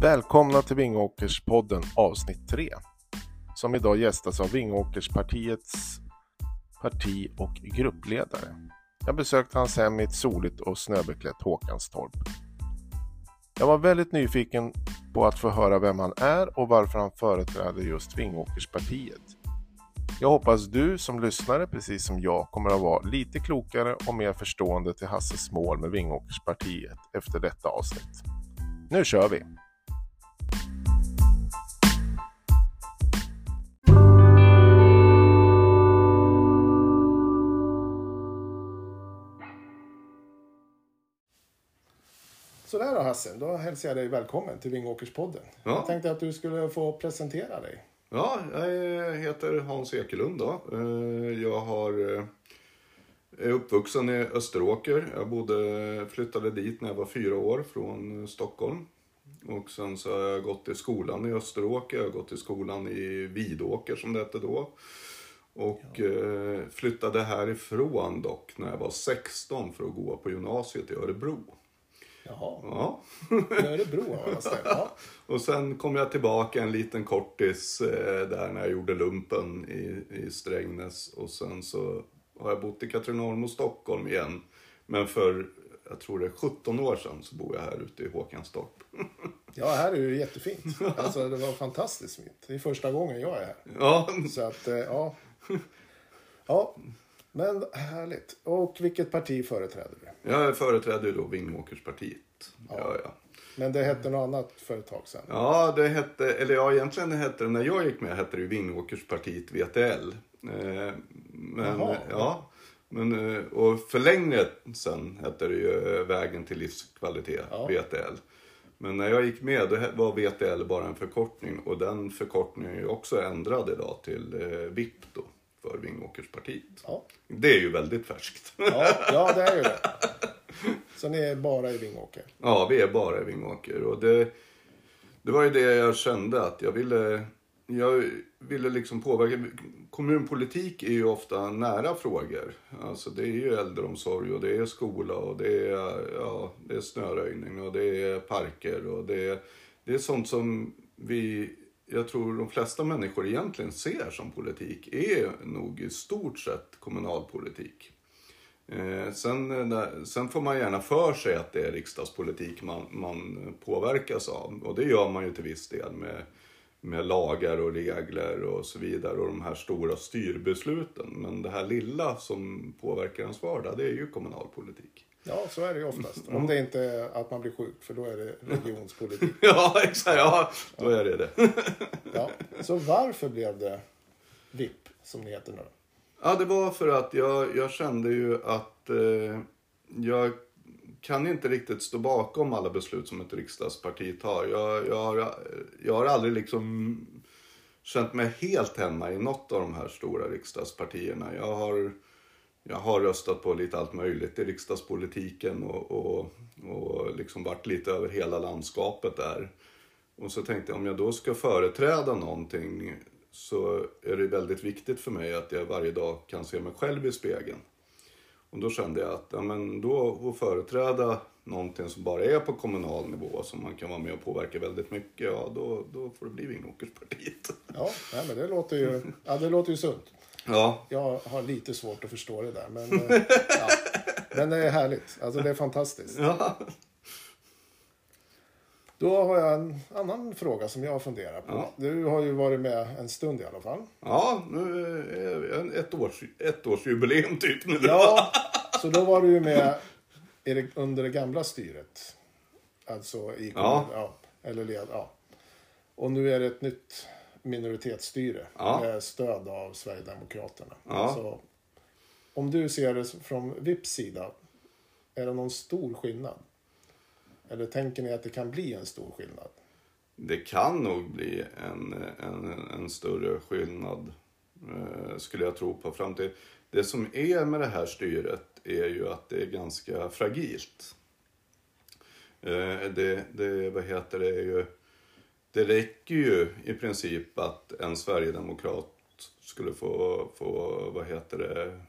Välkomna till Vingåkerspodden avsnitt 3. Som idag gästas av Vingåkerspartiets parti och gruppledare. Jag besökte hans hem i ett soligt och snöbeklätt Håkanstorp. Jag var väldigt nyfiken på att få höra vem han är och varför han företräder just Vingåkerspartiet. Jag hoppas du som lyssnare, precis som jag, kommer att vara lite klokare och mer förstående till Hasses mål med Vingåkerspartiet efter detta avsnitt. Nu kör vi! Då Hasse, då hälsar jag dig välkommen till Vingåkerspodden. Ja. Jag tänkte att du skulle få presentera dig. Ja, jag heter Hans Ekelund då. Eh, Jag har, eh, är uppvuxen i Österåker. Jag bodde, flyttade dit när jag var fyra år från Stockholm. Och sen så har jag gått i skolan i Österåker, jag har gått i skolan i Vidåker som det hette då. Och eh, flyttade härifrån dock när jag var 16 för att gå på gymnasiet i Örebro. Jaha, Ja. Örebro av alla ställen. Ja. Och sen kom jag tillbaka en liten kortis eh, där när jag gjorde lumpen i, i Strängnäs. Och sen så har jag bott i Katrineholm och Stockholm igen. Men för, jag tror det är 17 år sedan så bor jag här ute i Håkanstorp. ja, här är det jättefint. Alltså, det var fantastiskt fint. Det är första gången jag är här. Ja, Så att, eh, ja. Ja, men härligt. Och vilket parti företräder du? jag företräder ju då Vingåkerspartiet. Ja, ja. Men det hette något annat för ett tag sedan. Ja, det hette, eller ja, egentligen hette det, när jag gick med hette det ju Vingåkerspartiet VTL. Eh, men, Jaha. ja, men, eh, och för längre sen hette det ju Vägen till livskvalitet, Ja. VTL. Men när jag gick med då var VTL bara en förkortning och den förkortningen är ju också ändrad idag till eh, VIP då, för Vingåkerspartiet. Ja. Det är ju väldigt färskt. Ja, ja, det är ju det. Så ni är bara i Vingåker? Ja, vi är bara i Vingåker. Och det, det var ju det jag kände att jag ville, jag ville liksom påverka. Kommunpolitik är ju ofta nära frågor. Alltså det är ju äldreomsorg och det är skola och det är, ja, det är snöröjning och det är parker och det är, det är sånt som vi, jag tror de flesta människor egentligen ser som politik är nog i stort sett kommunalpolitik. Eh, sen, eh, sen får man gärna för sig att det är riksdagspolitik man, man påverkas av. Och det gör man ju till viss del med, med lagar och regler och så vidare och de här stora styrbesluten. Men det här lilla som påverkar ens vardag, det är ju kommunalpolitik. Ja, så är det ju oftast. Om det inte är att man blir sjuk, för då är det regionspolitik. Ja, exakt. Ja, då är det det. Ja. Så varför blev det VIP, som ni heter nu? Ja, det var för att jag, jag kände ju att eh, jag kan inte riktigt stå bakom alla beslut som ett riksdagsparti tar. Jag, jag, har, jag har aldrig liksom känt mig helt hemma i något av de här stora riksdagspartierna. Jag har, jag har röstat på lite allt möjligt i riksdagspolitiken och, och, och liksom varit lite över hela landskapet där. Och så tänkte jag om jag då ska företräda någonting så är det väldigt viktigt för mig att jag varje dag kan se mig själv i spegeln. Och då kände jag att ja, men då att företräda någonting som bara är på kommunal nivå som man kan vara med och påverka väldigt mycket, ja då, då får det bli Vingåkerspartiet. Ja, nej, men det låter ju, ja, det låter ju sunt. Ja, Jag har lite svårt att förstå det där, men, eh, ja. men det är härligt. Alltså det är fantastiskt. ja, Då har jag en annan fråga som jag funderar på. Ja. Du har ju varit med en stund i alla fall. ja nu är det ett, års, ett årsjubileum typ nu. Ja, så då var du ju med under det gamla styret. Alltså i Ja. ja. eller led, ja. Och nu är det ett nytt minoritetsstyre Ja. med stöd av Sverigedemokraterna. Ja. Så, om du ser det från VIPs sida, är det någon stor skillnad? Eller tänker ni att det kan bli en stor skillnad? Det kan nog bli en, en, en större skillnad, eh, skulle jag tro på framtid. Det som är med det här styret är ju att det är ganska fragilt. Eh, det, det, vad heter det, är ju, det räcker ju i princip att en sverigedemokrat skulle få, få vad heter det,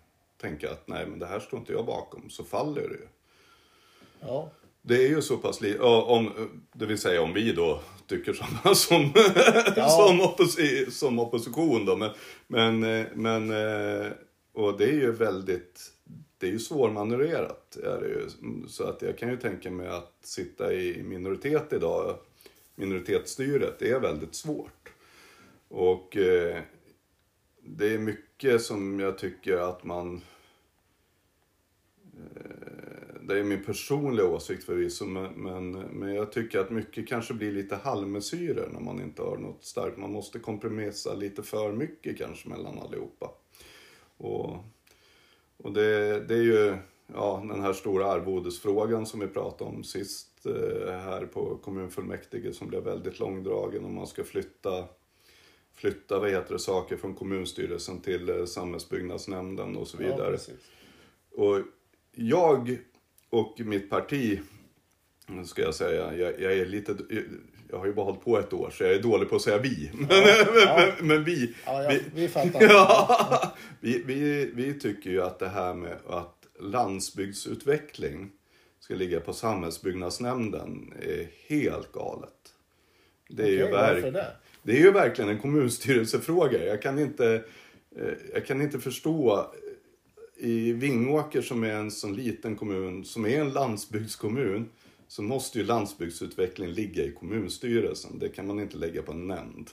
tänka att nej men det här står inte jag bakom, så faller det ju. Ja, Det är ju så pass lite, om, det vill säga om vi då tycker som, som, Ja. som, opposi, som opposition då. Men, men, men, eh, och det är ju väldigt, det är ju svårmanövrerat. Är det ju. Så att jag kan ju tänka mig att sitta i minoritet idag, minoritetsstyret, det är väldigt svårt. Och eh, det är mycket som jag tycker att man eh, det är min personliga åsikt förvisso, men, men, men jag tycker att mycket kanske blir lite halvmesyrer när man inte har något starkt. Man måste kompromissa lite för mycket kanske mellan allihopa. Och, och det, det är ju ja, den här stora arvodesfrågan som vi pratade om sist här på kommunfullmäktige som blev väldigt långdragen om man ska flytta flytta vad heter det, saker från kommunstyrelsen till eh, samhällsbyggnadsnämnden och så Ja, vidare. precis. Och jag och mitt parti, ska jag säga, jag, jag är lite, jag har ju bara hållit på ett år så jag är dålig på att säga vi. Men, ja. men, men vi, Ja, ja, vi, vi fattar. ja, vi, vi, vi tycker ju att det här med att landsbygdsutveckling ska ligga på samhällsbyggnadsnämnden är helt galet. Det är, ju Okej, verk, det? det är ju verkligen en kommunstyrelsefråga. Jag kan inte, eh, jag kan inte förstå eh, i Vingåker som är en sån liten kommun, som är en landsbygdskommun, så måste ju landsbygdsutveckling ligga i kommunstyrelsen. Det kan man inte lägga på en nämnd.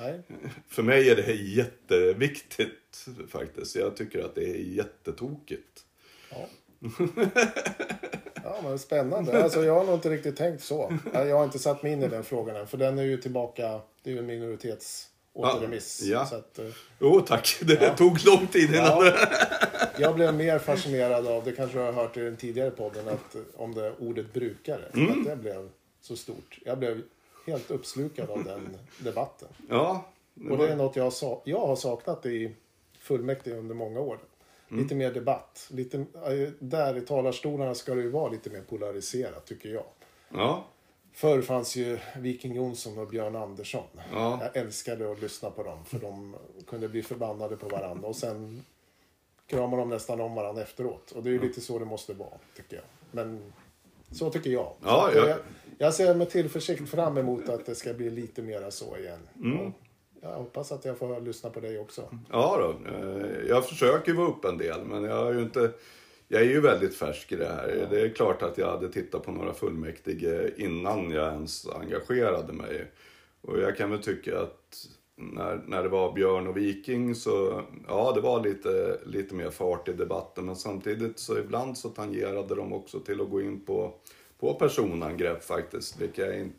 Nej. För mig är det jätteviktigt faktiskt. Jag tycker att det är jättetokigt. Ja. ja, men spännande. Alltså, jag har nog inte riktigt tänkt så. Jag har inte satt mig in i den frågan än. För den är ju tillbaka. Det är ju en minoritetsåterremiss. Ja, ja. Eh, Jo tack, det Ja. tog lång tid innan Ja. jag blev mer fascinerad av, det kanske du har hört i den tidigare podden, att, eh, om det ordet brukare. Mm. Att det blev så stort. Jag blev helt uppslukad av den debatten. Ja, det Och det är var... något jag, sa- jag har saknat i fullmäktige under många år. Mm. Lite mer debatt. Lite, eh, där i talarstolarna ska det ju vara lite mer polariserat tycker jag. ja. Förr fanns ju Viking Jonsson och Björn Andersson. Ja. Jag älskade att lyssna på dem för de kunde bli förbannade på varandra och sen kramar de nästan om varandra efteråt. Och det är ju lite så det måste vara, tycker jag. Men så tycker jag. Ja. Jag, jag ser med tillförsikt fram emot att det ska bli lite mera så igen. Mm. Jag hoppas att jag får lyssna på dig också. Ja då, eh, jag försöker vara upp en del men jag har ju inte... Jag är ju väldigt färsk i det här. Det är klart att jag hade tittat på några fullmäktige innan jag ens engagerade mig. Och jag kan väl tycka att när, när det var Björn och Viking så, ja det var lite, lite mer fart i debatten. Men samtidigt så ibland så tangerade de också till att gå in på, på personangrepp faktiskt. Vilket jag inte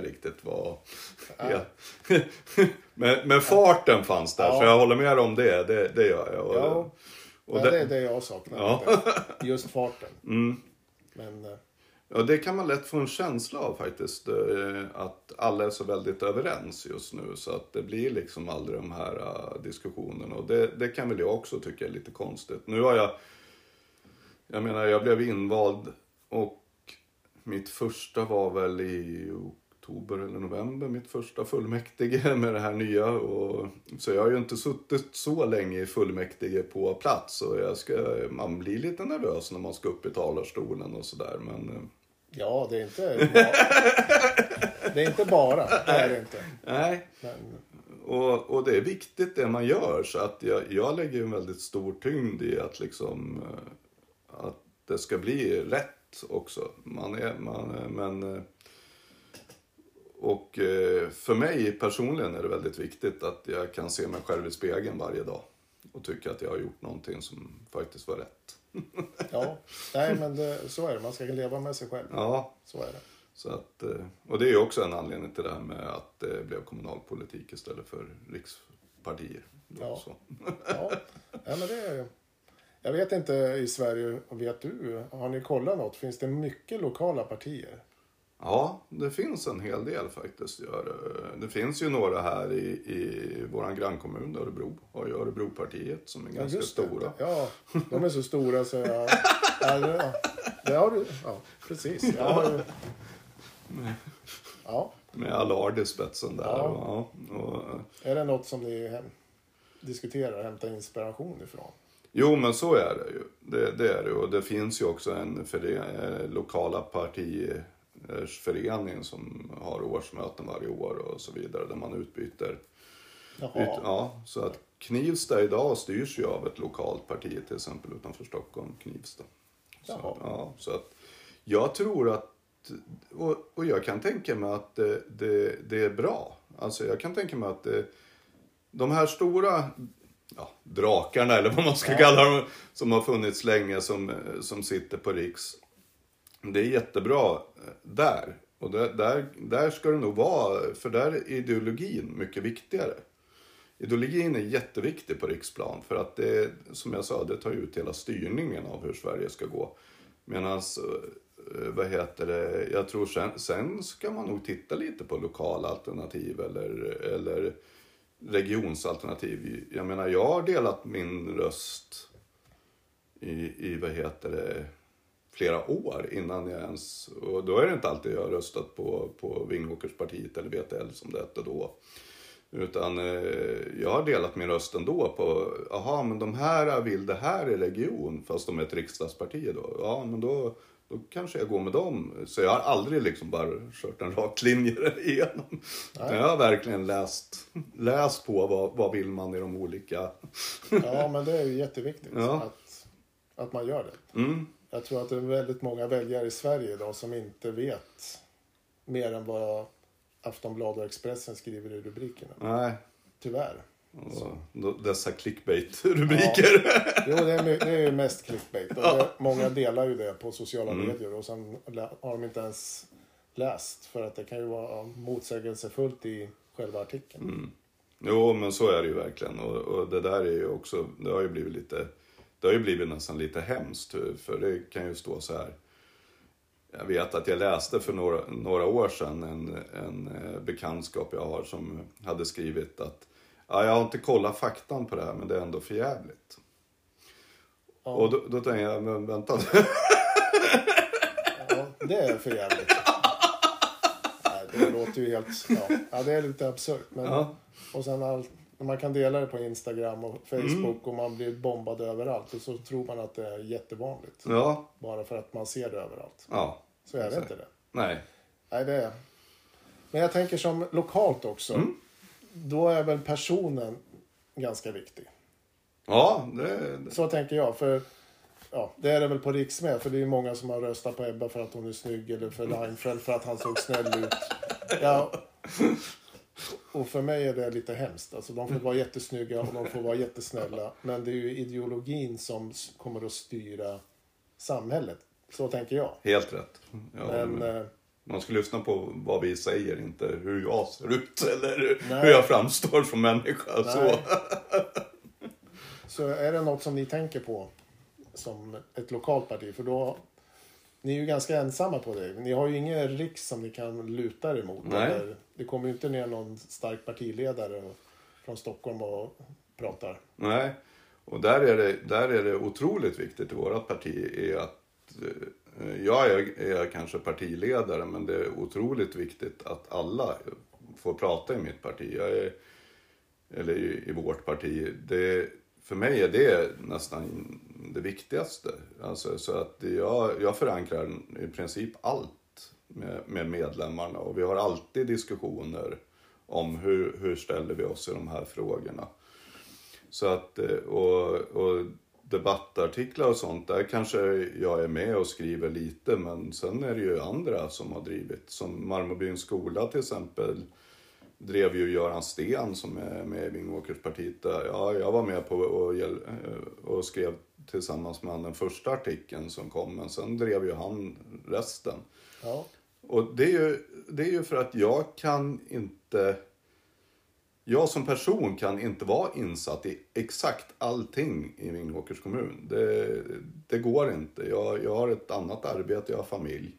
riktigt var... Ja. men, men farten fanns där, Ja. så jag håller med om det. Det, det gör jag. Och, Ja, och det- det är det jag saknar. Ja. Just farten. Mm. Men eh, Ja, det kan man lätt få en känsla av faktiskt. eh, Att alla är så väldigt överens just nu. Så att det blir liksom aldrig de här eh, diskussionerna. Och det, det kan väl jag också tycka är lite konstigt. Nu har jag... Jag menar, jag blev invald och mitt första var väl i oktober eller november. Mitt första fullmäktige med det här nya. Och, så jag har ju inte suttit så länge i fullmäktige på plats. Och jag ska, man blir lite nervös när man ska upp i talarstolen och sådär. Men... eh, ja, det är inte bara. Det är inte bara. Det är det inte. Nej, Men, och, och det är viktigt det man gör. Så att jag, jag lägger en väldigt stor tyngd i att liksom eh, att det ska bli rätt också. Man är, man, men, eh, och eh, för mig personligen är det väldigt viktigt att jag kan se mig själv i spegeln varje dag. Och tycka att jag har gjort någonting som faktiskt var rätt. ja, nej men det, så är det. Man ska leva med sig själv. Ja, Så är det. så att, eh, och det är ju också en anledning till det här med att det blev kommunalpolitik istället för rikspartier. Ja. Så. Ja, ja men det är, jag vet inte i Sverige, vet du, har ni kollat något? Finns det mycket lokala partier? Ja, det finns en hel del faktiskt. Det. finns ju några här i, i vår grannkommun Örebro. Har ju Örebropartiet som är ganska just det. stora. Ja, de är så stora så jag... Ja, det, har du. Ja, precis. Jag har ja, Med Allard i spetsen där. Ja. Ja. Och, är det något som ni hem, diskuterar, hämtar inspiration ifrån? Jo, men så är det ju. Det, det är det. Och det finns ju också en före, eh, lokala partiers som har årsmöten varje år och så vidare där man utbyter. Jaha. Ut, ja, så att Knivsta idag styrs ju av ett lokalt parti till exempel utanför Stockholm, Knivsta. Så, Jaha. ja, så att jag tror att, och, och jag kan tänka mig att det, det, det är bra. Alltså jag kan tänka mig att det, de här stora ja, drakarna eller vad man ska kalla dem, som har funnits länge som, som sitter på Riks. Det är jättebra eh, där. Och där, där, där ska det nog vara, för där är ideologin mycket viktigare. Ideologin är jätteviktig på riksplan för att det, som jag sa, det tar ut hela styrningen av hur Sverige ska gå. Medan, vad heter det, jag tror sen, sen ska man nog titta lite på lokala alternativ eller, eller regionsalternativ. Jag menar, jag har delat min röst i, i vad heter det, flera år innan jag ens... Och då är det inte alltid jag har röstat på, på Vingåkerspartiet eller VTL som det hette då. Utan eh, jag har delat min röst ändå på, jaha men de här vill det här i region, fast de är ett riksdagsparti då. Ja men då, då kanske jag går med dem. Så jag har aldrig liksom bara kört en rak linje igenom. Jag har verkligen läst, läst på vad, vad vill man i de olika... Ja, men det är ju jätteviktigt Ja. att, att man gör det. Mm, Jag tror att det är väldigt många väljare i Sverige idag som inte vet mer än vad Aftonbladet och Expressen skriver i rubrikerna. nej. Tyvärr. Och då- dessa clickbait-rubriker. Jo, det är, det är ju mest clickbait. Och det, många delar ju det på sociala Mm. medier och sen har de inte ens läst. För att det kan ju vara motsägelsefullt i själva artikeln. Mm. Jo, men så är det ju verkligen. Och, och det där är ju också, det har ju blivit lite, det har ju blivit nästan lite hemskt. För det kan ju stå så här. Jag vet att jag läste för några, några år sedan en, en eh, bekantskap jag har som hade skrivit att ja, jag har inte kollat faktan på det här men det är ändå för jävligt. Ja. Och då, då tänkte jag, men vänta. Ja, det är för jävligt. Nej, det låter ju helt... Ja, ja det är lite absurt. Men, Ja. Och sen all, när man kan dela det på Instagram och Facebook och man blir bombad överallt. Och så tror man att det är jättevanligt. Ja, Bara för att man ser det överallt. ja, Så är det inte det. nej. Nej, det är... Men jag tänker som lokalt också. Då är väl personen ganska viktig. Ja, det, det, Så tänker jag. För ja, det är det väl på Riks med. För det är många som har röstat på Ebba för att hon är snygg. Eller för Reinfeldt för att han såg snäll ut. Ja. Och för mig är det lite hemskt. Alltså, de får vara jättesnygga och de får vara jättesnälla. Men det är ju ideologin som kommer att styra samhället. Så tänker jag. helt rätt. Ja, Men eh, Man ska lyssna på vad vi säger, inte hur jag ser ut eller Nej. hur jag framstår som människa. Så. Nej. så är det något som ni tänker på som ett lokalt parti? För då ni är ju ganska ensamma på det. Ni har ju ingen riks som ni kan luta er emot. Nej. Eller, det kommer ju inte ner någon stark partiledare från Stockholm och pratar. Nej, och där är, det, där är det otroligt viktigt i vårt parti är att eh, Eh, jag är, är kanske partiledare men det är otroligt viktigt att alla får prata i mitt parti. Jag är, eller i, i vårt parti. Det, för mig är det nästan det viktigaste. Alltså, så att jag, jag förankrar i princip allt med, med medlemmarna och vi har alltid diskussioner om hur, hur ställer vi oss i de här frågorna. Så att, eh, och, och debattartiklar och sånt, där kanske jag är med och skriver lite, men sen är det ju andra som har drivit. Som Marmorbyns skola till exempel, drev ju Göran Sten som är med i Vingåkerspartiet. Ja, jag var med på och, eh, och skrev tillsammans med han den första artikeln som kom, men sen drev ju han resten. Ja, Och det är, ju, det är ju för att jag kan inte... Jag som person kan inte vara insatt i exakt allting i Vingåkers kommun. Det, det går inte. Jag, jag har ett annat arbete, jag har familj.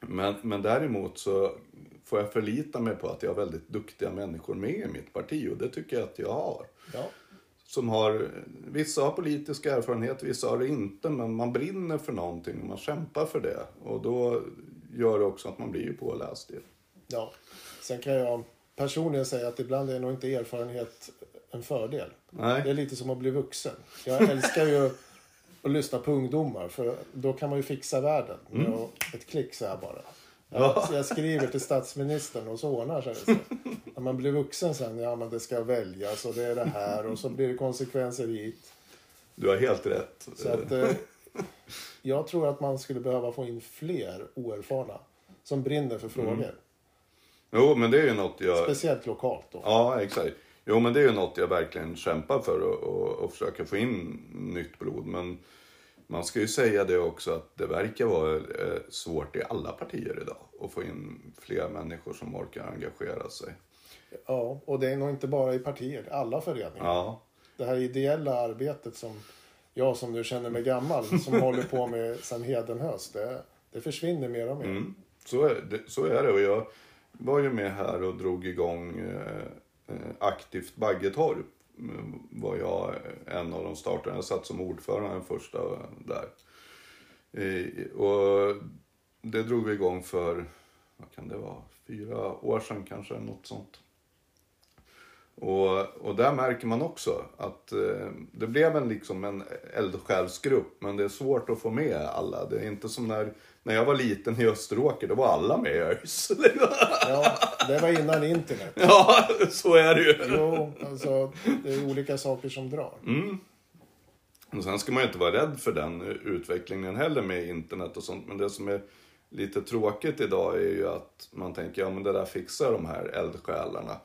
Men, men däremot så får jag förlita mig på att jag har väldigt duktiga människor med i mitt parti och det tycker jag att jag har ja, som har, vissa har politisk erfarenhet, vissa har det inte, men man brinner för någonting och man kämpar för det. Och då gör det också att man blir påläst. ja. Sen kan jag personligen säga att ibland är nog inte erfarenhet en fördel. Det Nej. är lite som att bli vuxen. Jag älskar ju att lyssna på ungdomar för då kan man ju fixa världen. med ett klick så här bara. Mm. Ja. Jag, jag skriver till statsministern och så ordnar sig det. När man blir vuxen sen, ja men det ska väljas och det är det här och så blir det konsekvenser hit. Du har helt rätt. Så att, eh, jag tror att man skulle behöva få in fler oerfarna som brinner för frågor. Mm. Jo, men det är ju något jag... Speciellt lokalt då. Ja, exakt. Jo, men det är ju något jag verkligen kämpar för och, och, och försöker få in nytt blod. Men man ska ju säga det också att det verkar vara eh, svårt i alla partier idag att få in fler människor som orkar engagera sig. Ja, och det är nog inte bara i partier, alla föreningar. Ja, Det här ideella arbetet som jag som nu känner mig gammal, som håller på med sedan Hedenhös, det, det försvinner mer och mer. mm. så, är det, så är det. Och jag var ju med här och drog igång eh, eh aktivt Baggetorp. Mm, var jag eh, en av de startarna. Jag satt som ordförande den första där. Eh, och det drog vi igång för, vad kan det vara, fyra år sedan kanske, något sånt. Och, och där märker man också att eh, det blev en, liksom en eldsjälsgrupp, men det är svårt att få med alla. Det är inte som när, när jag var liten i Österåker, då var alla med i ÖIS. Ja, det var innan internet. ja, så är det ju. Jo, alltså det är olika saker som drar. Mm. Och sen ska man ju inte vara rädd för den utvecklingen heller med internet och sånt. Men det som är lite tråkigt idag är ju att man tänker, ja men det där fixar de här eldsjälarna.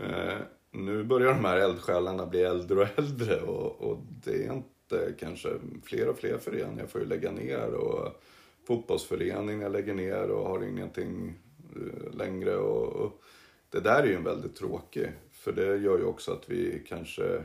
Eh, nu börjar de här eldsjälarna bli äldre och äldre och, och det är inte kanske fler och fler föreningar får ju lägga ner och fotbollsföreningar lägger ner och har ingenting eh, längre och, och det där är ju en väldigt tråkig för det gör ju också att vi kanske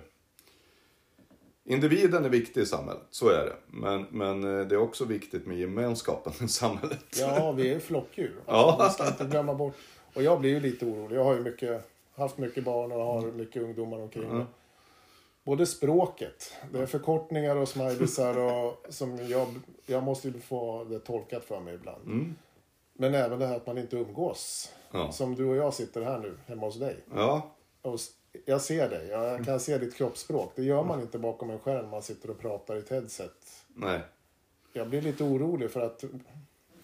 Individen är viktig i samhället, så är det. Men, men eh, det är också viktigt med gemenskapen i samhället. Ja, vi är flockdjur. Ja. Alltså, Vi ska inte glömma bort. Och jag blir ju lite orolig. Jag har ju mycket, haft mycket barn och har Mm. mycket ungdomar omkring mig. Både språket, det är förkortningar och smileysar och som jag, jag måste ju få det tolkat för mig ibland. Mm. Men även det här att man inte umgås. Ja. Som du och jag sitter här nu hemma hos dig. Ja, Och jag ser dig, jag kan se ditt kroppsspråk. Det gör man inte bakom en skärm, man sitter och pratar i ett headset. nej. Jag blir lite orolig för att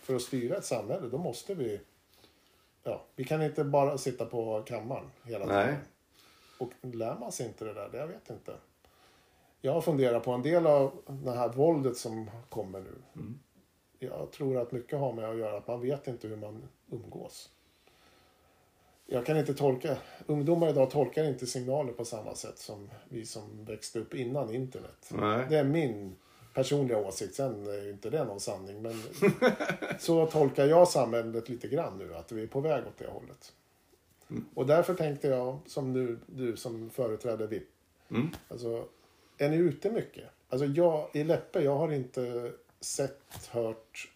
för att styra ett samhälle, då måste vi... Ja, vi kan inte bara sitta på kammaren hela tiden. Nej. Och lär man sig inte det där, jag vet inte. Jag har funderat på en del av det här våldet som kommer nu. Mm. Jag tror att mycket har med att göra att man vet inte hur man umgås. Jag kan inte tolka, ungdomar idag tolkar inte signaler på samma sätt som vi som växte upp innan internet. Nej. Det är min personliga åsikt, sen är ju inte det någon sanning. Men så tolkar jag samhället lite grann nu, att vi är på väg åt det hållet. Och därför tänkte jag, som nu, du som företräder VIP, Mm. alltså, är ni ute mycket? Alltså jag, i Läppe, jag har inte sett, hört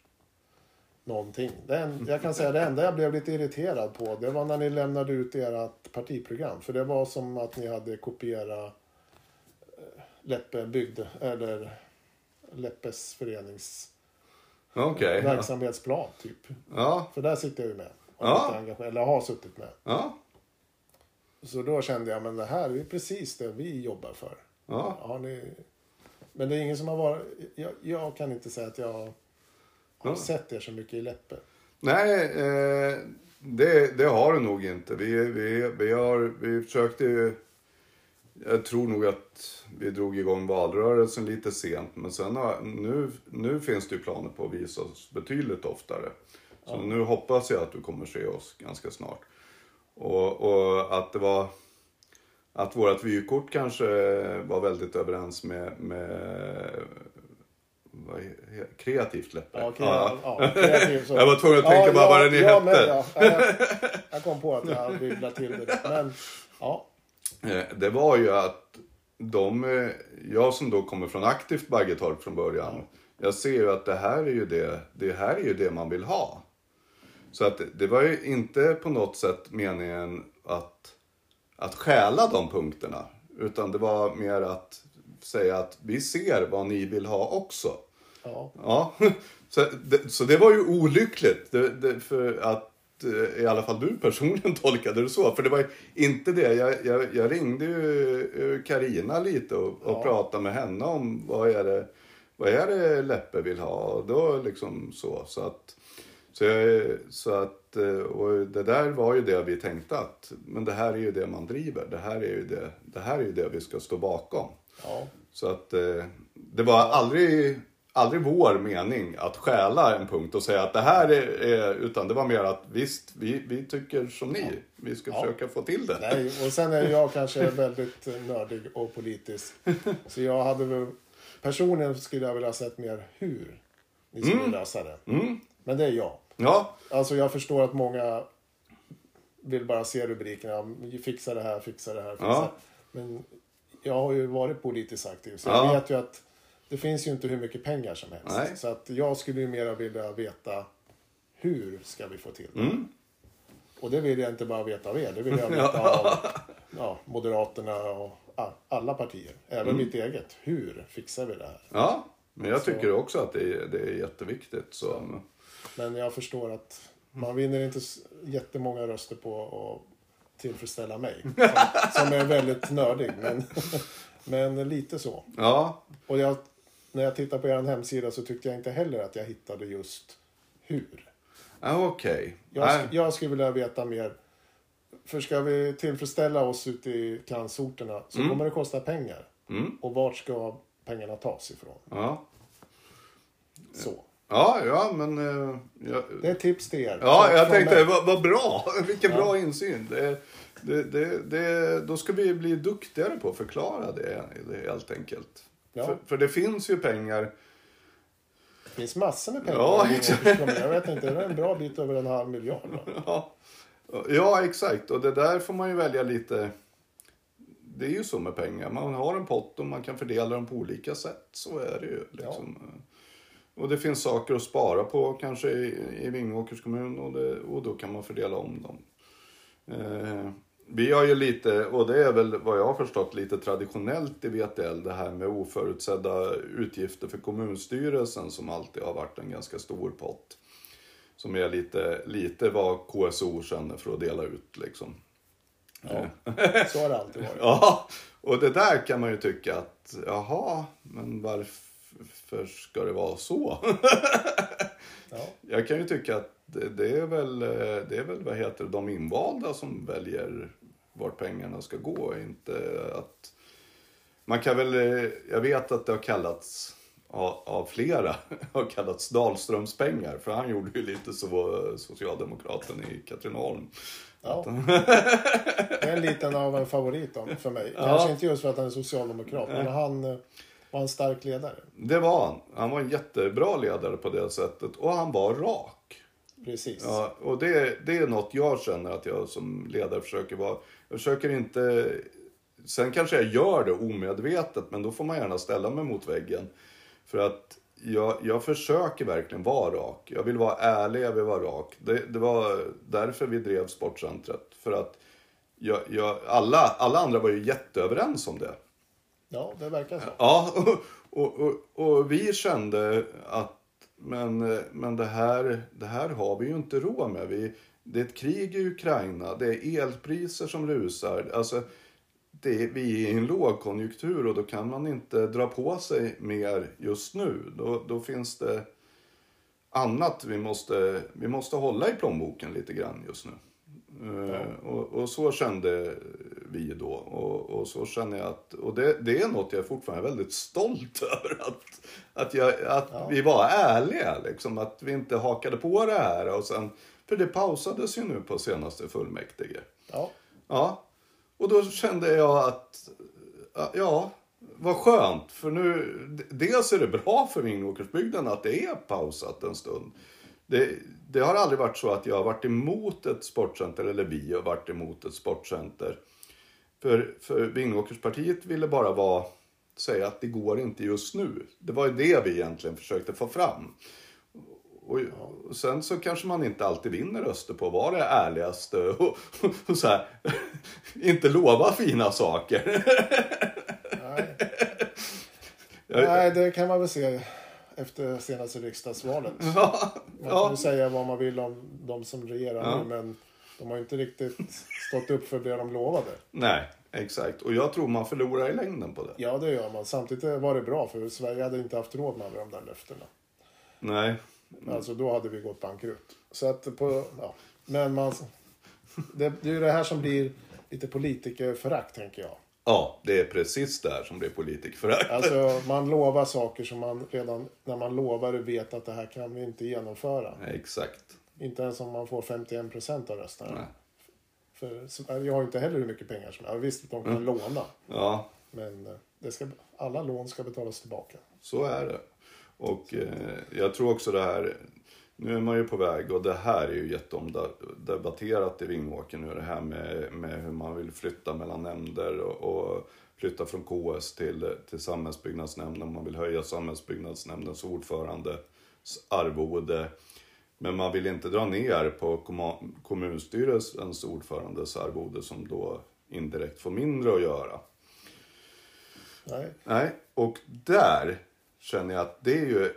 någonting. Det en, jag kan säga det enda jag blev lite irriterad på, det var när ni lämnade ut ert partiprogram. För det var som att ni hade kopierat eh, Läppe bygd, eller Läppes förenings. Ja. verksamhetsplan, typ. Ja. För där sitter jag ju med. Ja. engagerad, eller har suttit med. Ja. Så då kände jag, men det här är precis det vi jobbar för. Ja. Har ni... Men det är ingen som har varit... Jag, jag kan inte säga att jag har Ja. sett er så mycket i Läppe. Nej, eh, det, det har du nog inte. Vi, vi, vi, har, vi försökte. Jag tror nog att vi drog igång valrörelsen lite sent. Men sen har, nu, nu finns det ju planer på att visa oss betydligt oftare. Så nu hoppas jag att du kommer se oss ganska snart. Och, och att det var... Att vårt vykort kanske var väldigt överens med, med kreativt läppe. Ja, kreativ, ja. kreativ, så. Jag var tvungen att tänka bara vad den jag hette. med, ja. Ja, jag, jag kom på att jag bygglade till det. Men ja, Eh, Det var ju att de, eh, jag som då kommer från aktivt Baggetorp från början. Jag ser ju att det här är ju det, det här är ju det man vill ha. Så att det var ju inte på något sätt meningen att, att stjäla de punkterna. Utan det var mer att säga att vi ser vad ni vill ha också. ja. Ja, så det, så det var ju olyckligt. Det, det, för att eh, i alla fall du personligen tolkade det så. För det var ju inte det. Jag, jag, jag ringde ju Karina lite och, och Ja. pratade med henne om vad är det, vad är det Leppe vill ha. Och då liksom så. Så att, så, jag, så att, eh, och det där var ju det vi tänkte att, men det här är ju det man driver. Det här är ju det, det, här är ju det vi ska stå bakom. Ja. Så att eh, det var aldrig, aldrig vår mening att stjäla en punkt och säga att det här är, utan det var mer att visst, vi, vi tycker som ni. Vi ska Ja. försöka få till det. Nej, och sen är jag kanske väldigt eh, nördig och politisk. Så jag hade väl... Personligen skulle jag vilja ha sett mer hur ni skulle lösa det. Mm. Men det är jag. Ja, Alltså jag förstår att många vill bara se rubrikerna. Fixa det här, fixa det här, fixa. Ja. Men jag har ju varit politiskt aktiv. Så Ja. jag vet ju att det finns ju inte hur mycket pengar som helst. Nej. Så att jag skulle ju mera vilja veta hur ska vi få till det? Mm. Och det vill jag inte bara veta av er. Det vill jag veta av ja, Moderaterna och alla partier. Även Mm. mitt eget. Hur fixar vi det här? ja. Men jag Så- tycker också att det är, det är jätteviktigt. Så. Men jag förstår att man vinner inte jättemånga röster på att tillfredsställa mig. Som, som är väldigt nördig. Men, men lite så. Ja, Och jag, när jag tittar på er hemsida så tyckte jag inte heller att jag hittade just hur. ja okej. Jag, Nej. sk- jag skulle vilja veta mer. För ska vi tillfredsställa oss ute i kansorterna så kommer det kosta pengar. Mm. Och vart ska pengarna tas ifrån? Ja. Så. Ja, ja, men... eh, jag, Det är tips till er. Ja, jag tänkte, vad, vad bra! Vilken Ja. bra insyn. Det, det, det, det, då ska vi bli duktigare på att förklara det, det helt enkelt. Ja. För, för det finns ju pengar. Det finns massor med pengar. Ja, exakt. Jag vet inte, det är en bra bit över en halv miljard. Ja, ja, exakt. Och det där får man ju välja lite. Det är ju så med pengar. Man har en pott och man kan fördela dem på olika sätt. Så är det ju. Liksom. Och det finns saker att spara på kanske i, i Vingåkers kommun och, det, och då kan man fördela om dem. Eh, vi har ju lite, och det är väl vad jag har förstått lite traditionellt i VTL, det här med oförutsedda utgifter för kommunstyrelsen som alltid har varit en ganska stor pott. Som är lite, lite vad KSO känner för att dela ut liksom. Ja. Så har det alltid varit. Ja, och det där kan man ju tycka att, jaha, men varför ska det vara så? Ja. Jag kan ju tycka att det, det är väl, eh, det är väl, vad heter de invalda som väljer vart pengarna ska gå, inte att... Man kan väl, eh, jag vet att det har kallats av, flera, har kallats Dahlströms pengar, för han gjorde ju lite så, socialdemokraten i Katrineholm. Ja. Det är en liten av en favorit för mig. Ja. Kanske inte just för att han är socialdemokrat, men han eh, var en stark ledare. Det var han. Han var en jättebra ledare på det sättet och han var rak. Precis. Ja, och det, det är något jag känner att jag som ledare försöker vara. Jag försöker inte... Sen kanske jag gör det omedvetet, men då får man gärna ställa mig mot väggen. För att jag, jag försöker verkligen vara rak. Jag vill vara ärlig, jag vill vara rak. Det, det var därför vi drev Sportcentret. För att jag, jag, alla, alla andra var ju jätteöverens om det. Ja, det verkar så. Ja, och, och, och vi kände att men, men det, här, det här har vi ju inte råd med. Vi, det är ett krig i Ukraina, det är elpriser som rusar. Alltså, det, vi är i en lågkonjunktur och då kan man inte dra på sig mer just nu. Då, då finns det annat vi måste, vi måste hålla i plånboken lite grann just nu. Eh, och, och så kände vi då. Och, och så känner jag att, och det, det är något jag är fortfarande väldigt stolt över. Att, att, jag, att Ja. vi var ärliga, liksom, att vi inte hakade på det här. Och sen, för det pausades ju nu på senaste fullmäktige. Ja, Ja, och då kände jag att, ja, vad skönt. För nu, dels är det bra för Vingåkersbygden att det är pausat en stund. Det, det har aldrig varit så att jag har varit emot ett sportcenter, eller vi har varit emot ett sportcenter. För, för Vingåkerspartiet ville bara vara, säga att det går inte just nu. Det var ju det vi egentligen försökte få fram. Och, och sen så kanske man inte alltid vinner röster på att vara det ärligaste och, och så här, inte lova fina saker. nej. Nej, det kan man väl se efter senaste riksdagsvalet. Ja, Man kan ja. ju säga vad man vill om de som regerar Ja. nu, men de har ju inte riktigt stått upp för det de lovade. Nej, exakt. Och jag tror man förlorar i längden på det. Ja, det gör man. Samtidigt var det bra, för Sverige hade inte haft råd med alla de där löftena. Nej. Alltså, då hade vi gått bankrutt. Så att på, ja. Men man... Det, det är ju det här som blir lite politikerförakt, tänker jag. Ja, det är precis där som det är politikerförakt. Alltså, man lovar saker som man redan när man lovar vet att det här kan vi inte genomföra. Exakt. Inte ens om man får 51 procent av rösterna. Nej. För Sverige har inte heller hur mycket pengar som ja, Visst, de kan Mm. låna. Ja, Men eh, det ska, alla lån ska betalas tillbaka. så är det. Och eh, jag tror också det här, nu är man ju på väg och det här är ju jätteomdebatterat i Vingåker nu det här med, med hur man vill flytta mellan nämnder och, och flytta från KS till, till samhällsbyggnadsnämnden. Man vill höja samhällsbyggnadsnämndens ordförandes arvode. Men man vill inte dra ner på kommunstyrelsens ordförandes arvode som då indirekt får mindre att göra. Nej. Nej, och där känner jag att det är ju...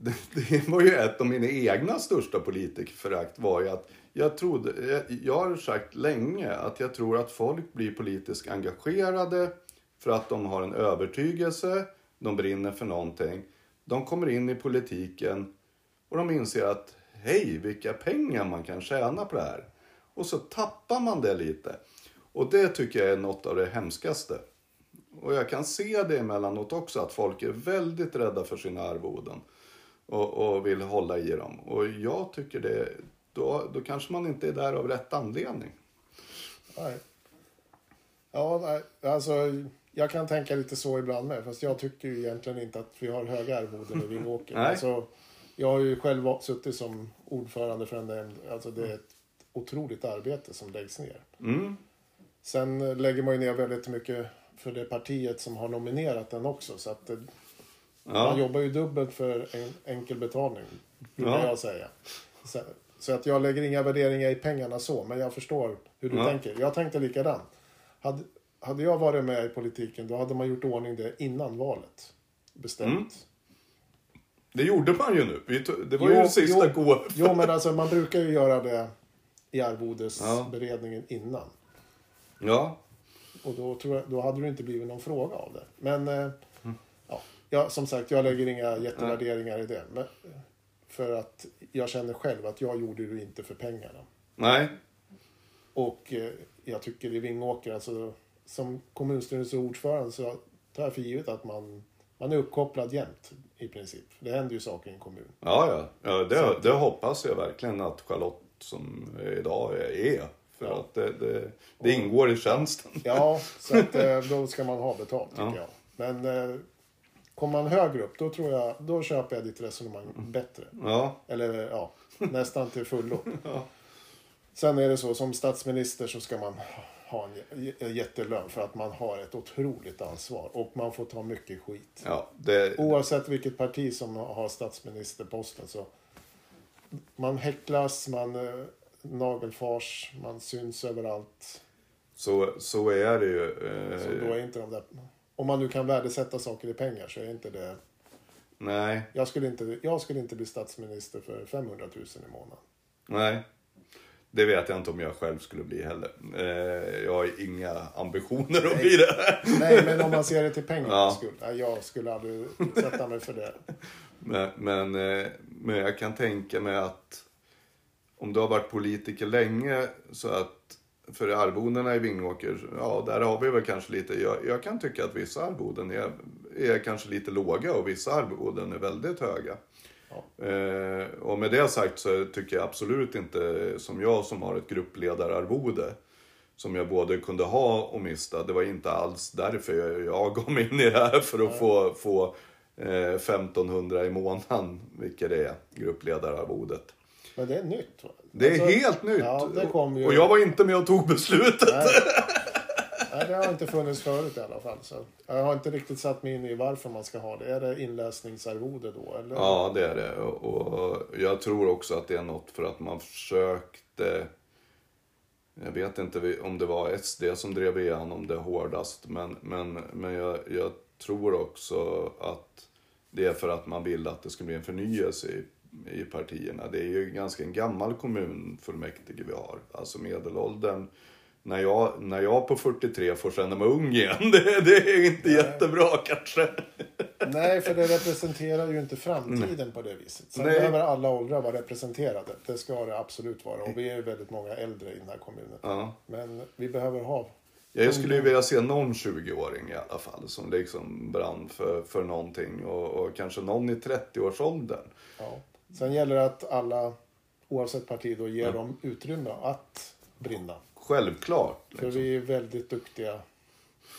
Det, det var ju ett av mina egna största politikerförakt var ju att jag trodde, jag, jag har sagt länge att jag tror att folk blir politiskt engagerade för att de har en övertygelse, de brinner för någonting. De kommer in i politiken och de inser att hej, vilka pengar man kan tjäna på det här. Och så tappar man det lite. Och det tycker jag är något av det hemskaste. Och jag kan se det emellanåt också att folk är väldigt rädda för sina arvoden. Och, och vill hålla i dem. Och jag tycker det, då, då kanske man inte är där av rätt anledning. Nej. Ja, nej, alltså jag kan tänka lite så ibland med. Fast jag tycker ju egentligen inte att vi har höga arvoden i Vingåker. Nej. Alltså, jag har ju själv suttit som ordförande för en nämnd. Alltså det är ett otroligt arbete som läggs ner. Mm. Sen lägger man ju ner väldigt mycket för det partiet som har nominerat den också. Så att eh, man Ja, jobbar ju dubbelt för en enkel betalning. Brukar Ja. jag säga. Så, så att jag lägger inga värderingar i pengarna så. Men jag förstår hur du Ja. tänker. Jag tänkte likadant. Hade, hade jag varit med i politiken då hade man gjort ordning det innan valet. Bestämt. Mm. det gjorde man ju nu. Det var Jo, ju sista jo. KF. Jo men alltså man brukar ju göra det i arvodesberedningen innan. Ja, Och då, tror jag, då hade det inte blivit någon fråga av det. Men eh. Ja, som sagt, jag lägger inga jättevärderingar i det. Men, för att jag känner själv att jag gjorde det inte för pengarna. nej, Och eh, jag tycker i Vingåker, alltså, som kommunstyrelseordförande så tar jag för givet att man, man är uppkopplad jämt i princip. Det händer ju saker i en kommun. ja, ja. ja det, det hoppas jag verkligen att Charlotte som idag är. För Ja. att det, det, det ingår i tjänsten. Ja, så att, eh, då ska man ha betalt tycker Ja. jag. Men eh, kommer man högre upp, då tror jag, då köper jag ditt resonemang bättre. Ja, Eller ja, nästan till fullo. Ja. Sen är det så, som statsminister så ska man ha en jättelön för att man har ett otroligt ansvar. Och man får ta mycket skit. ja det, Oavsett vilket parti som har statsministerposten så man häcklas, man eh, nagelfars, man syns överallt. så, så är det ju. Så Eh, då är inte de där, om man nu kan värdesätta saker i pengar så är inte det... nej, Jag skulle inte, jag skulle inte bli statsminister för 500 000 i månaden. nej. Det vet jag inte om jag själv skulle bli heller. Eh, jag har inga ambitioner att bli det. Nej, men om man ser det till pengarnas Ja. skull. Nej, jag skulle aldrig sätta mig för det. Men, men, eh, men jag kan tänka mig att om du har varit politiker länge så att för arvodena i Vingåker, ja där har vi väl kanske lite, jag, jag kan tycka att vissa arvoden är, är kanske lite låga och vissa arvoden är väldigt höga. Eh, och med det sagt så tycker jag absolut inte, som jag som har ett gruppledararvode, som jag både kunde ha och mista. Det var inte alls därför jag, jag gav mig in i det här för att få, få eh, 1500 i månaden, vilket det är, gruppledararvodet. Men det är nytt. Va? Det är Alltså, helt nytt. Ja, ju... Och jag var inte med och tog beslutet. Nej. Nej, det har inte funnits förut i alla fall. Så jag har inte riktigt satt mig in i varför man ska ha det. Är det inläsningsarvode då? Eller? Ja, det är det. Och jag tror också att det är något för att man försökte... Jag vet inte om det var SD som drev igenom det hårdast, men, men, men jag, jag tror också att det är för att man vill att det ska bli en förnyelse i, i partierna. Det är ju ganska en gammal kommunfullmäktige vi har. Alltså medelåldern. När jag, när jag på 43 får känna mig ung igen, det, det är inte jättebra kanske. Nej, för det representerar ju inte framtiden på det viset. Sen Nej. behöver alla åldrar vara representerade. Det ska det absolut vara. Och vi är väldigt många äldre i den här kommunen. Ja. Men vi behöver ha... Jag skulle ju vilja se någon 20-åring i alla fall som liksom brann för, för någonting och, och kanske någon i 30-årsåldern. Ja. Sen gäller det att alla, oavsett parti, då ger dem utrymme att brinna. Självklart. För Liksom. vi är väldigt duktiga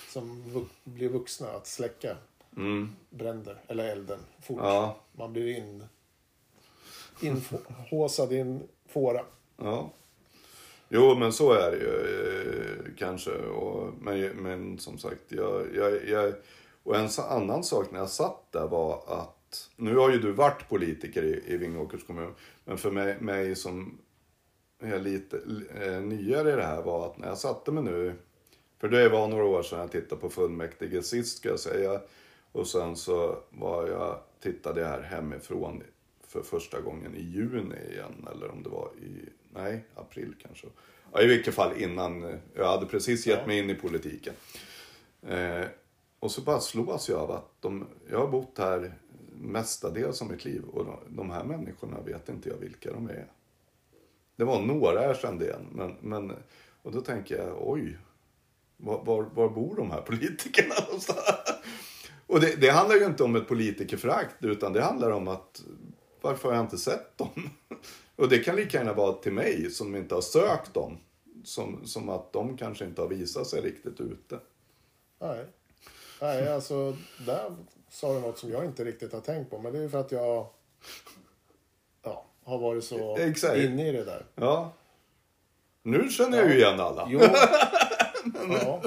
som vu- blir vuxna att släcka Mm. bränder, eller elden, fort. Ja, Man blir in, inhåsad i en fåra. ja. Jo, men så är det ju eh, kanske. Och, men, men som sagt, jag, jag, jag, och en annan sak när jag satt där var att, nu har ju du varit politiker i, i Vingåkers kommun, men för mig, mig som är lite eh, nyare i det här var att när jag satte mig nu, för det var några år sedan jag tittade på fullmäktige sist ska jag säga, och sen så var jag, tittade jag här hemifrån för första gången i juni igen, eller om det var i, nej, april kanske. Ja, I vilket fall innan, jag hade precis gett mig in i politiken. Eh, och så bara slås jag av att de, jag har bott här mestadels av mitt liv och de, de här människorna vet inte jag vilka de är. Det var några jag kände igen, men, men och då tänker jag, oj, var, var, var bor de här politikerna någonstans? Och det, det handlar ju inte om ett politikerförakt, utan det handlar om att varför har jag inte sett dem? Och det kan lika gärna vara till mig som inte har sökt dem. Som, som att de kanske inte har visat sig riktigt ute. Nej. Nej, alltså där sa du något som jag inte riktigt har tänkt på. Men det är ju för att jag ja, har varit så Exakt. inne i det där. Ja. Nu känner jag ju igen alla. Jo. Ja.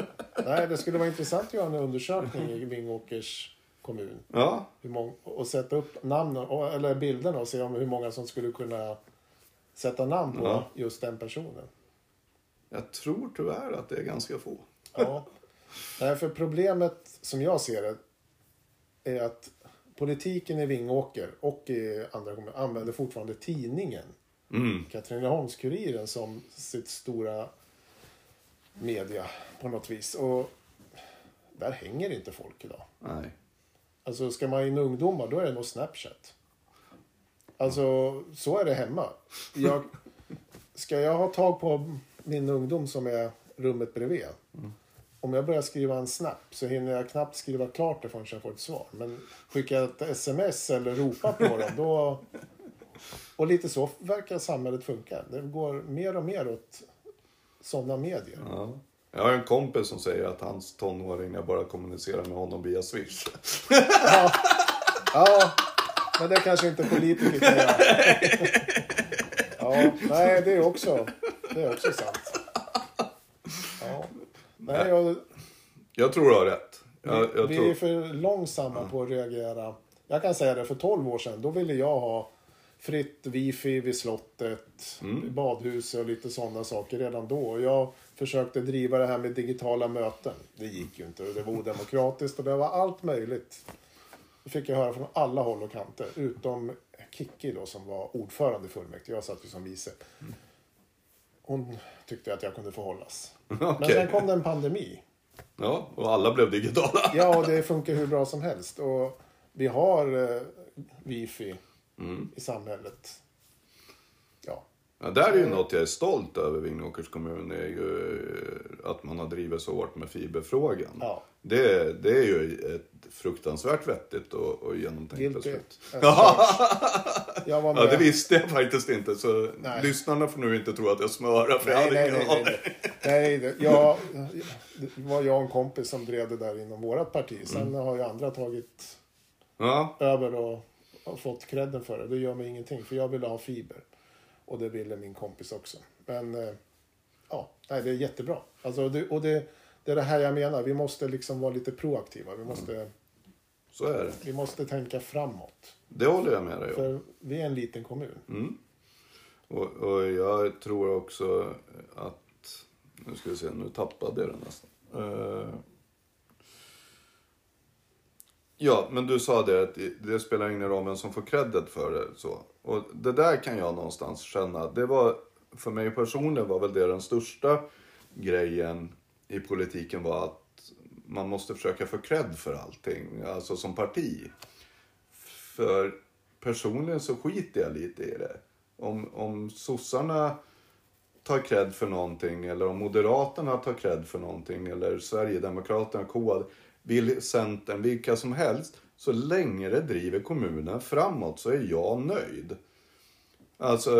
Nej, det skulle vara intressant att göra en undersökning i Vingåkers kommun. Ja, Hur många, och sätta upp namnen, eller bilderna och se om hur många som skulle kunna sätta namn på Ja. just den personen. jag tror tyvärr att det är ganska få. Ja. Nej, för problemet som jag ser det är att politiken i Vingåker och i andra kommuner använder fortfarande tidningen. Mm. Katrineholms-Kuriren som sitt stora media på något vis. Och där hänger inte folk idag. Nej. Alltså ska man in ungdomar då är det nog Snapchat. Alltså så är det hemma. Jag, ska jag ha tag på min ungdom som är rummet bredvid. Om jag börjar skriva en snap så hinner jag knappt skriva klart det förrän jag får ett svar. Men skickar jag ett sms eller ropar på dem då... Och lite så verkar samhället funka. Det går mer och mer åt sådana medier. Ja. Jag har en kompis som säger att hans tonåringar bara kommunicerar med honom via Swish. Ja, ja men det kanske inte politiker kan göra. Ja, nej, det är också, det är också sant. Nej, jag, Jag tror du har rätt. Jag, jag vi tror... är för långsamma på att reagera. Jag kan säga det, för 12 år sedan, då ville jag ha fritt wifi vid slottet, Mm. i badhuset och lite sådana saker redan då. Jag försökte driva det här med digitala möten. Det gick ju inte det var odemokratiskt och det var allt möjligt. Det fick jag höra från alla håll och kanter. Utom Kikki då som var ordförande i fullmäktige. Jag satt ju som vice. Hon tyckte att jag kunde förhållas. Men Okej. sen kom det en pandemi. Ja, och alla blev digitala. Ja, och det funkar hur bra som helst. Och vi har eh, wifi Mm. i samhället. Ja. Där är ju något jag är stolt över Vingåkers kommun. är ju eh, att man har drivit så hårt med fiberfrågan. Ja. Det, det är ju ett fruktansvärt vettigt och, och genomtänkt Guilty. beslut. Jag var med. Ja, det visste jag faktiskt inte. Så Nej. lyssnarna får nu inte tro att jag smörar. För jag Nej, hade nej, nej. nej, nej. nej jag, det var jag och en kompis som drev det där inom vårt parti. Sen Mm. har ju andra tagit Ja, över och, och fått credden för det. Det gör mig ingenting, för jag ville ha fiber. Och det ville min kompis också. Men eh, ja, nej, det är jättebra. Alltså, det, och det, det är det här jag menar. Vi måste liksom vara lite proaktiva. Vi måste, så är det. vi måste tänka framåt. Det håller jag med dig om. För vi är en liten kommun. Mm. Och, och jag tror också att... Nu ska vi se, nu tappade jag den nästan. Ja, men du sa det att det- det spelar ingen roll vem som får credit för det. Så. Och det där kan jag någonstans känna. Det var, för mig personligen var väl det den största grejen i politiken var att man måste försöka få cred för allting, alltså som parti. För personligen så skiter jag lite i det. Om, om sossarna tar cred för någonting eller om Moderaterna tar cred för någonting eller Sverigedemokraterna, KD, vill Centern, vilka som helst. Så länge det driver kommunen framåt så är jag nöjd. Alltså,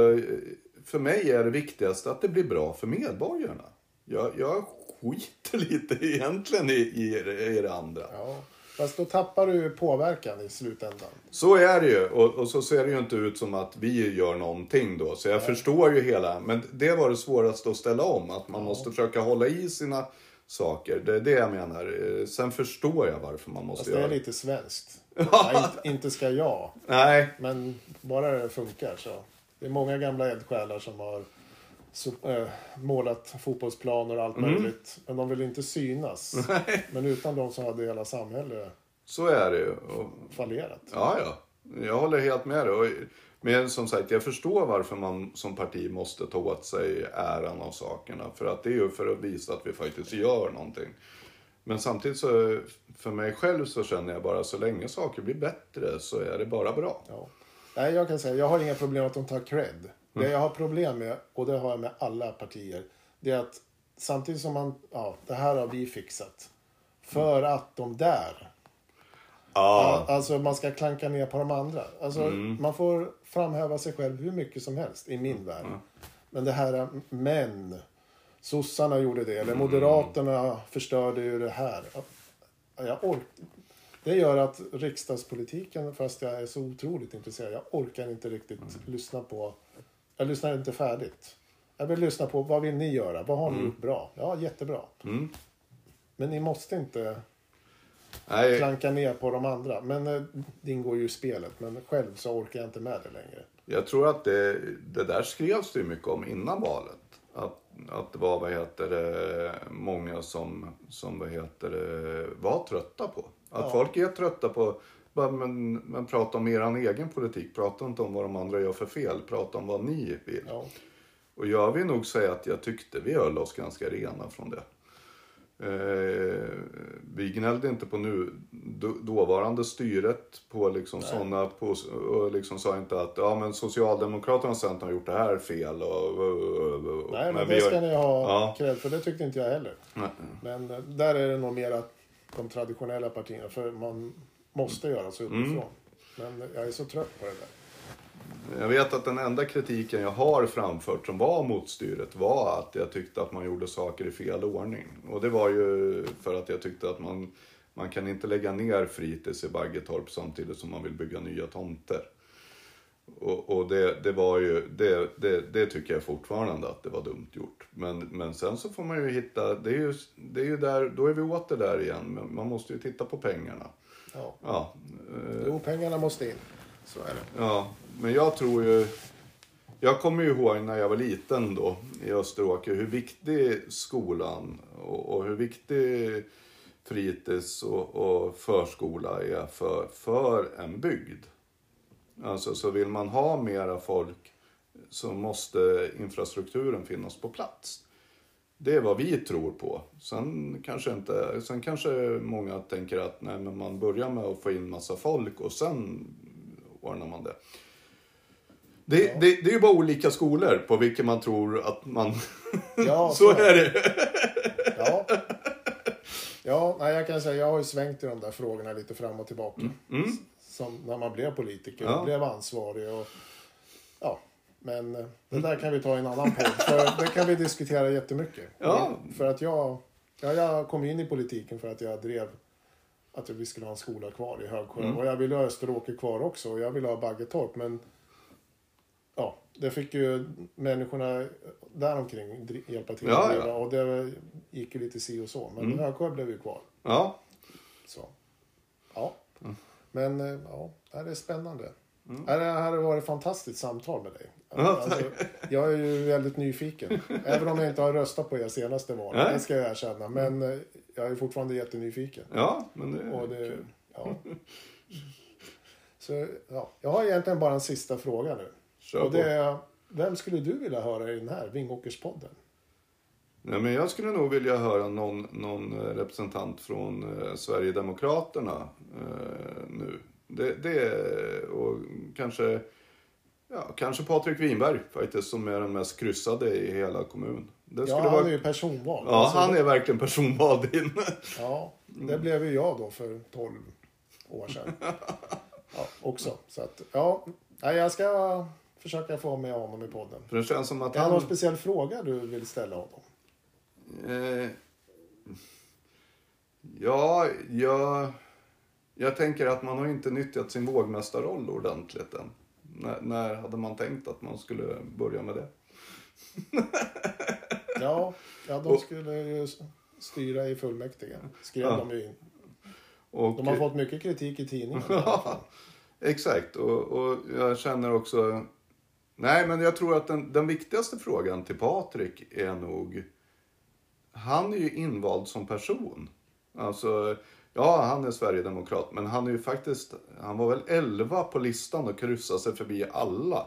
för mig är det viktigaste att det blir bra för medborgarna. Jag, jag skiter lite egentligen i, i, i det andra. Ja. Fast då tappar du påverkan i slutändan. Så är det ju. Och, och så ser det ju inte ut som att vi gör någonting då. Så jag förstår ju hela. Men det var det svåraste att ställa om. Att man måste försöka hålla i sina saker. Det är det jag menar. Eh, Sen förstår jag varför man måste Fast det göra är det. lite svenskt. Ja, inte, inte ska jag. Nej, Men bara det funkar så. Det är många gamla eldsjälar som har så, äh, målat fotbollsplaner och allt Mm. möjligt. Men de vill inte synas. Men utan dem så hade hela samhället så är det ju. Och, fallerat. ja, ja. Jag håller helt med dig. Men som sagt, jag förstår varför man som parti måste ta åt sig äran av sakerna. För att det är ju för att visa att vi faktiskt gör någonting. Men samtidigt så, för mig själv så känner jag bara så länge saker blir bättre så är det bara bra. Ja. Nej, jag kan säga, jag har inga problem att de tar cred. Det jag har problem med, och det har jag med alla partier, det är att samtidigt som man, ja, det här har vi fixat. För att de där, Ja, alltså man ska klanka ner på de andra. Alltså man får framhäva sig själv hur mycket som helst i min värld. Men det här, men, sossarna gjorde det, eller moderaterna förstörde ju det här. Jag ork, det gör att riksdagspolitiken, fast jag är så otroligt intresserad, jag orkar inte riktigt lyssna på, jag lyssnar inte färdigt. Jag vill lyssna på, vad vill ni göra? Vad har ni gjort bra? Ja, jättebra. Men ni måste inte nej, klanka ner på de andra. Men eh, det ingår ju i spelet. Men själv så orkar jag inte med det längre. Jag tror att det, det där skrevs det ju mycket om innan valet. Att, att det var, vad heter det, många som, som vad heter det, var trötta på. Att Ja. folk är trötta på, men, men prata om er egen politik. Prata inte om vad de andra gör för fel. Prata om vad ni vill. Ja. Och jag vill nog säga att jag tyckte vi höll oss ganska rena från det. Eh, vi gnällde inte på nu, då, dåvarande styret på liksom sådana, på, och liksom sa inte att ja, men Socialdemokraterna och Centern har gjort det här fel. Och, och, och, Nej, men, vi det ska ni ha Ja. cred för. Det tyckte inte jag heller. Nej. Men eh, där är det nog mer att de traditionella partierna. För man måste göra så Mm. uppifrån. Men jag är så trött på det där. Jag vet att den enda kritiken jag har framfört som var mot styret var att jag tyckte att man gjorde saker i fel ordning. Och det var ju för att jag tyckte att man, man kan inte lägga ner fritids i Baggetorp samtidigt som man vill bygga nya tomter. Och, och det, det var ju, det, det, det tycker jag fortfarande att det var dumt gjort. Men, men sen så får man ju hitta, det är ju, det är ju där, då är vi åter där igen. Man måste ju titta på pengarna. Ja. Ja, Jo, pengarna måste in. Så är det. Ja, men jag tror ju... Jag kommer ju ihåg när jag var liten då i Österåker hur viktig skolan och, och hur viktig fritids och, och förskola är för, för en bygd. Alltså så vill man ha mera folk så måste infrastrukturen finnas på plats. Det är vad vi tror på. Sen kanske, inte, sen kanske många tänker att nej, men man börjar med att få in massa folk och sen ordnar man det. Det, det, det är ju bara olika skolor på vilka man tror att man... Ja, så är det. Ja. Ja, nej, jag kan säga jag har ju svängt i de där frågorna lite fram och tillbaka. Som när man blev politiker Mm. Ja. och blev ansvarig. Och, ja, men det där kan vi ta i en annan podd. För det kan vi diskutera jättemycket. Ja. För att jag, ja, jag kom in i politiken för att jag drev att vi skulle ha en skola kvar i Högsjö. Mm. Och jag ville ha Österåker kvar också. Och jag ville ha Baggetorp. Men ja, det fick ju människorna där omkring dri- hjälpa till Ja, ja. Och det gick ju lite si och så. Men Mm. Högsjö blev ju kvar. Ja, Så. Ja. Mm. Men eh, ja, det är spännande. Ja, Det här har varit ett fantastiskt samtal med dig. Alltså, jag är ju väldigt nyfiken. Även om jag inte har röstat på er senaste val. Det ska jag erkänna. Men eh, jag är fortfarande jättenyfiken. ja men det, Och det, Ja. Så, ja. Jag har egentligen bara en sista fråga nu. Kör Och det vem skulle du vilja höra i den här Vingåkerspodden? Nej, men jag skulle nog vilja höra någon, någon eh, representant från eh, Sverigedemokraterna eh, nu. Det, det och kanske, ja, kanske Patrik Winberg faktiskt som är den mest kryssade i hela kommunen. Det Ja, han vara... är ju personvald. Ja, Alltså, han är verkligen personvald in. Ja, det blev ju jag då för 12 år sedan. Ja, också. Så att, ja, jag ska försöka få med honom i podden. För det känns som att Är det någon han... speciell fråga du vill ställa honom? Eh, ja, jag, jag tänker att man har inte nyttjat sin vågmästarroll ordentligt än. När, när hade man tänkt att man skulle börja med det? Ja, ja de skulle ju styra i fullmäktige. Skrev Ja. de ju in. Och, De har fått mycket kritik i tidningen. fall. Exakt, och, och jag känner också... Nej, men jag tror att den, den viktigaste frågan till Patrik är nog... Han är ju invald som person. Alltså, ja, han är sverigedemokrat, men han är ju faktiskt... Han var väl 11 på listan och kryssade sig förbi alla.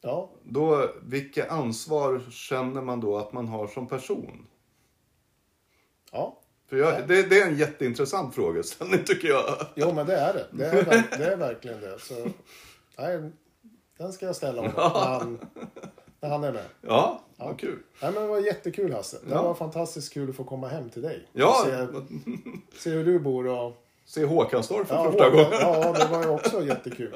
Ja, Då, vilket ansvar känner man då att man har som person? ja. För jag, det, det är en jätteintressant frågeställning tycker jag. Jo, men det är det. Det är, det är verkligen det. Så, nej, den ska jag ställa honom när han, när han är med. Ja, vad kul. Nej, men det var jättekul Hasse. Det Ja. var fantastiskt kul att få komma hem till dig. Ja, Se, se hur du bor och... se Håkanstorp för Ja, första Håkan- gången. ja, det var ju också jättekul.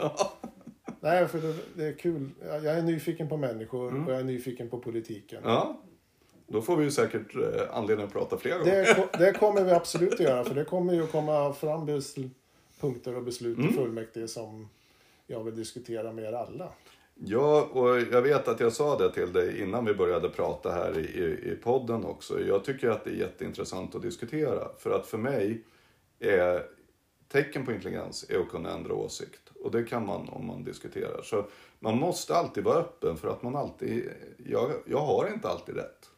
Nej, för det, det är kul. Jag är nyfiken på människor och jag är nyfiken på politiken. Mm. Ja, då får vi ju säkert eh, anledning att prata fler gånger. Det, det kommer vi absolut att göra, för det kommer ju att komma fram punkter och beslut Mm. i fullmäktige som jag vill diskutera med er alla. Ja, och jag vet att jag sa det till dig innan vi började prata här i, i, i podden också. Jag tycker att det är jätteintressant att diskutera. För att för mig är tecken på intelligens är att kunna ändra åsikt. Och det kan man om man diskuterar. Så man måste alltid vara öppen för att man alltid... Jag, jag har inte alltid rätt.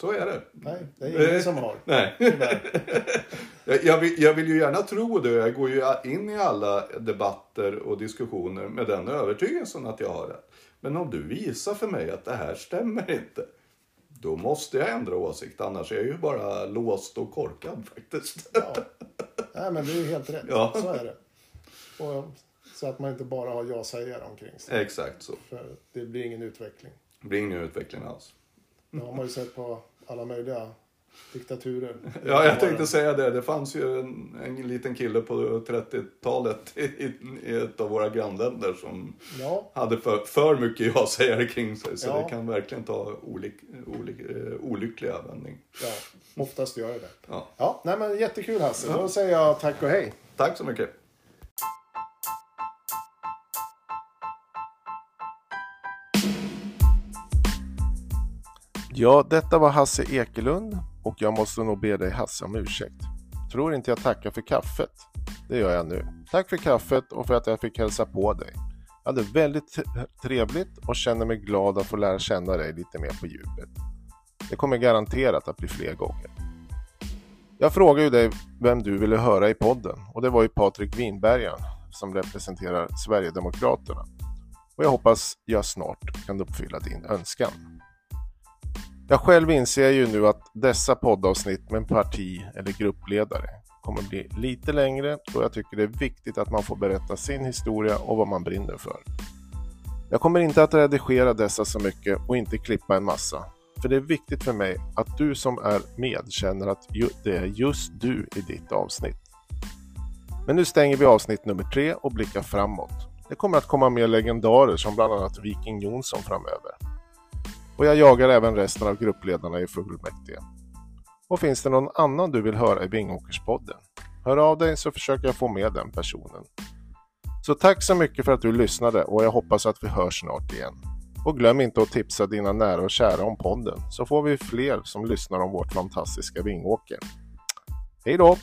Så är det. Nej, det är ingen som har. Nej. Jag, vill, jag vill ju gärna tro det. Jag går ju in i alla debatter och diskussioner med den övertygelsen att jag har rätt. Men om du visar för mig att det här stämmer inte. Då måste jag ändra åsikt. Annars är jag ju bara låst och korkad faktiskt. Ja. Nej, men det är helt rätt. Ja. Så är det. Och, så att man inte bara har ja-sägare omkring sig. Exakt så. För det blir ingen utveckling. Det blir ingen utveckling alls. Det har man ju sett på alla möjliga diktaturer. Ja, jag tänkte säga det. Det fanns ju en, en liten kille på 30-talet i, i, ett av våra grannländer som Ja, hade för, för mycket ja-sägare kring sig. Så Ja. det kan verkligen ta olik, olik, eh, olyckliga vändning. ja, oftast gör det det. Ja. Ja, nej men jättekul Hasse. Då säger jag tack och hej. Tack så mycket. Ja, detta var Hasse Ekelund och jag måste nog be dig Hasse om ursäkt. Tror inte jag tackar för kaffet. Det gör jag nu. Tack för kaffet och för att jag fick hälsa på dig. Jag hade väldigt trevligt och känner mig glad att få lära känna dig lite mer på djupet. Det kommer garanterat att bli fler gånger. Jag frågade ju dig vem du ville höra i podden och det var ju Patrik Winbergen som representerar Sverigedemokraterna. Och jag hoppas jag snart kan uppfylla din önskan. Jag själv inser ju nu att dessa poddavsnitt med en parti eller gruppledare kommer bli lite längre då jag tycker det är viktigt att man får berätta sin historia och vad man brinner för. Jag kommer inte att redigera dessa så mycket och inte klippa en massa. För det är viktigt för mig att du som är med känner att det är just du i ditt avsnitt. Men nu stänger vi avsnitt nummer tre och blickar framåt. Det kommer att komma mer legendarer som bland annat Viking Jonsson framöver. Och jag jagar även resten av gruppledarna i fullmäktige. Och finns det någon annan du vill höra i Vingåkerspodden? Hör av dig så försöker jag få med den personen. Så tack så mycket för att du lyssnade och jag hoppas att vi hörs snart igen. Och glöm inte att tipsa dina nära och kära om podden så får vi fler som lyssnar om vårt fantastiska Vingåker. Hej då!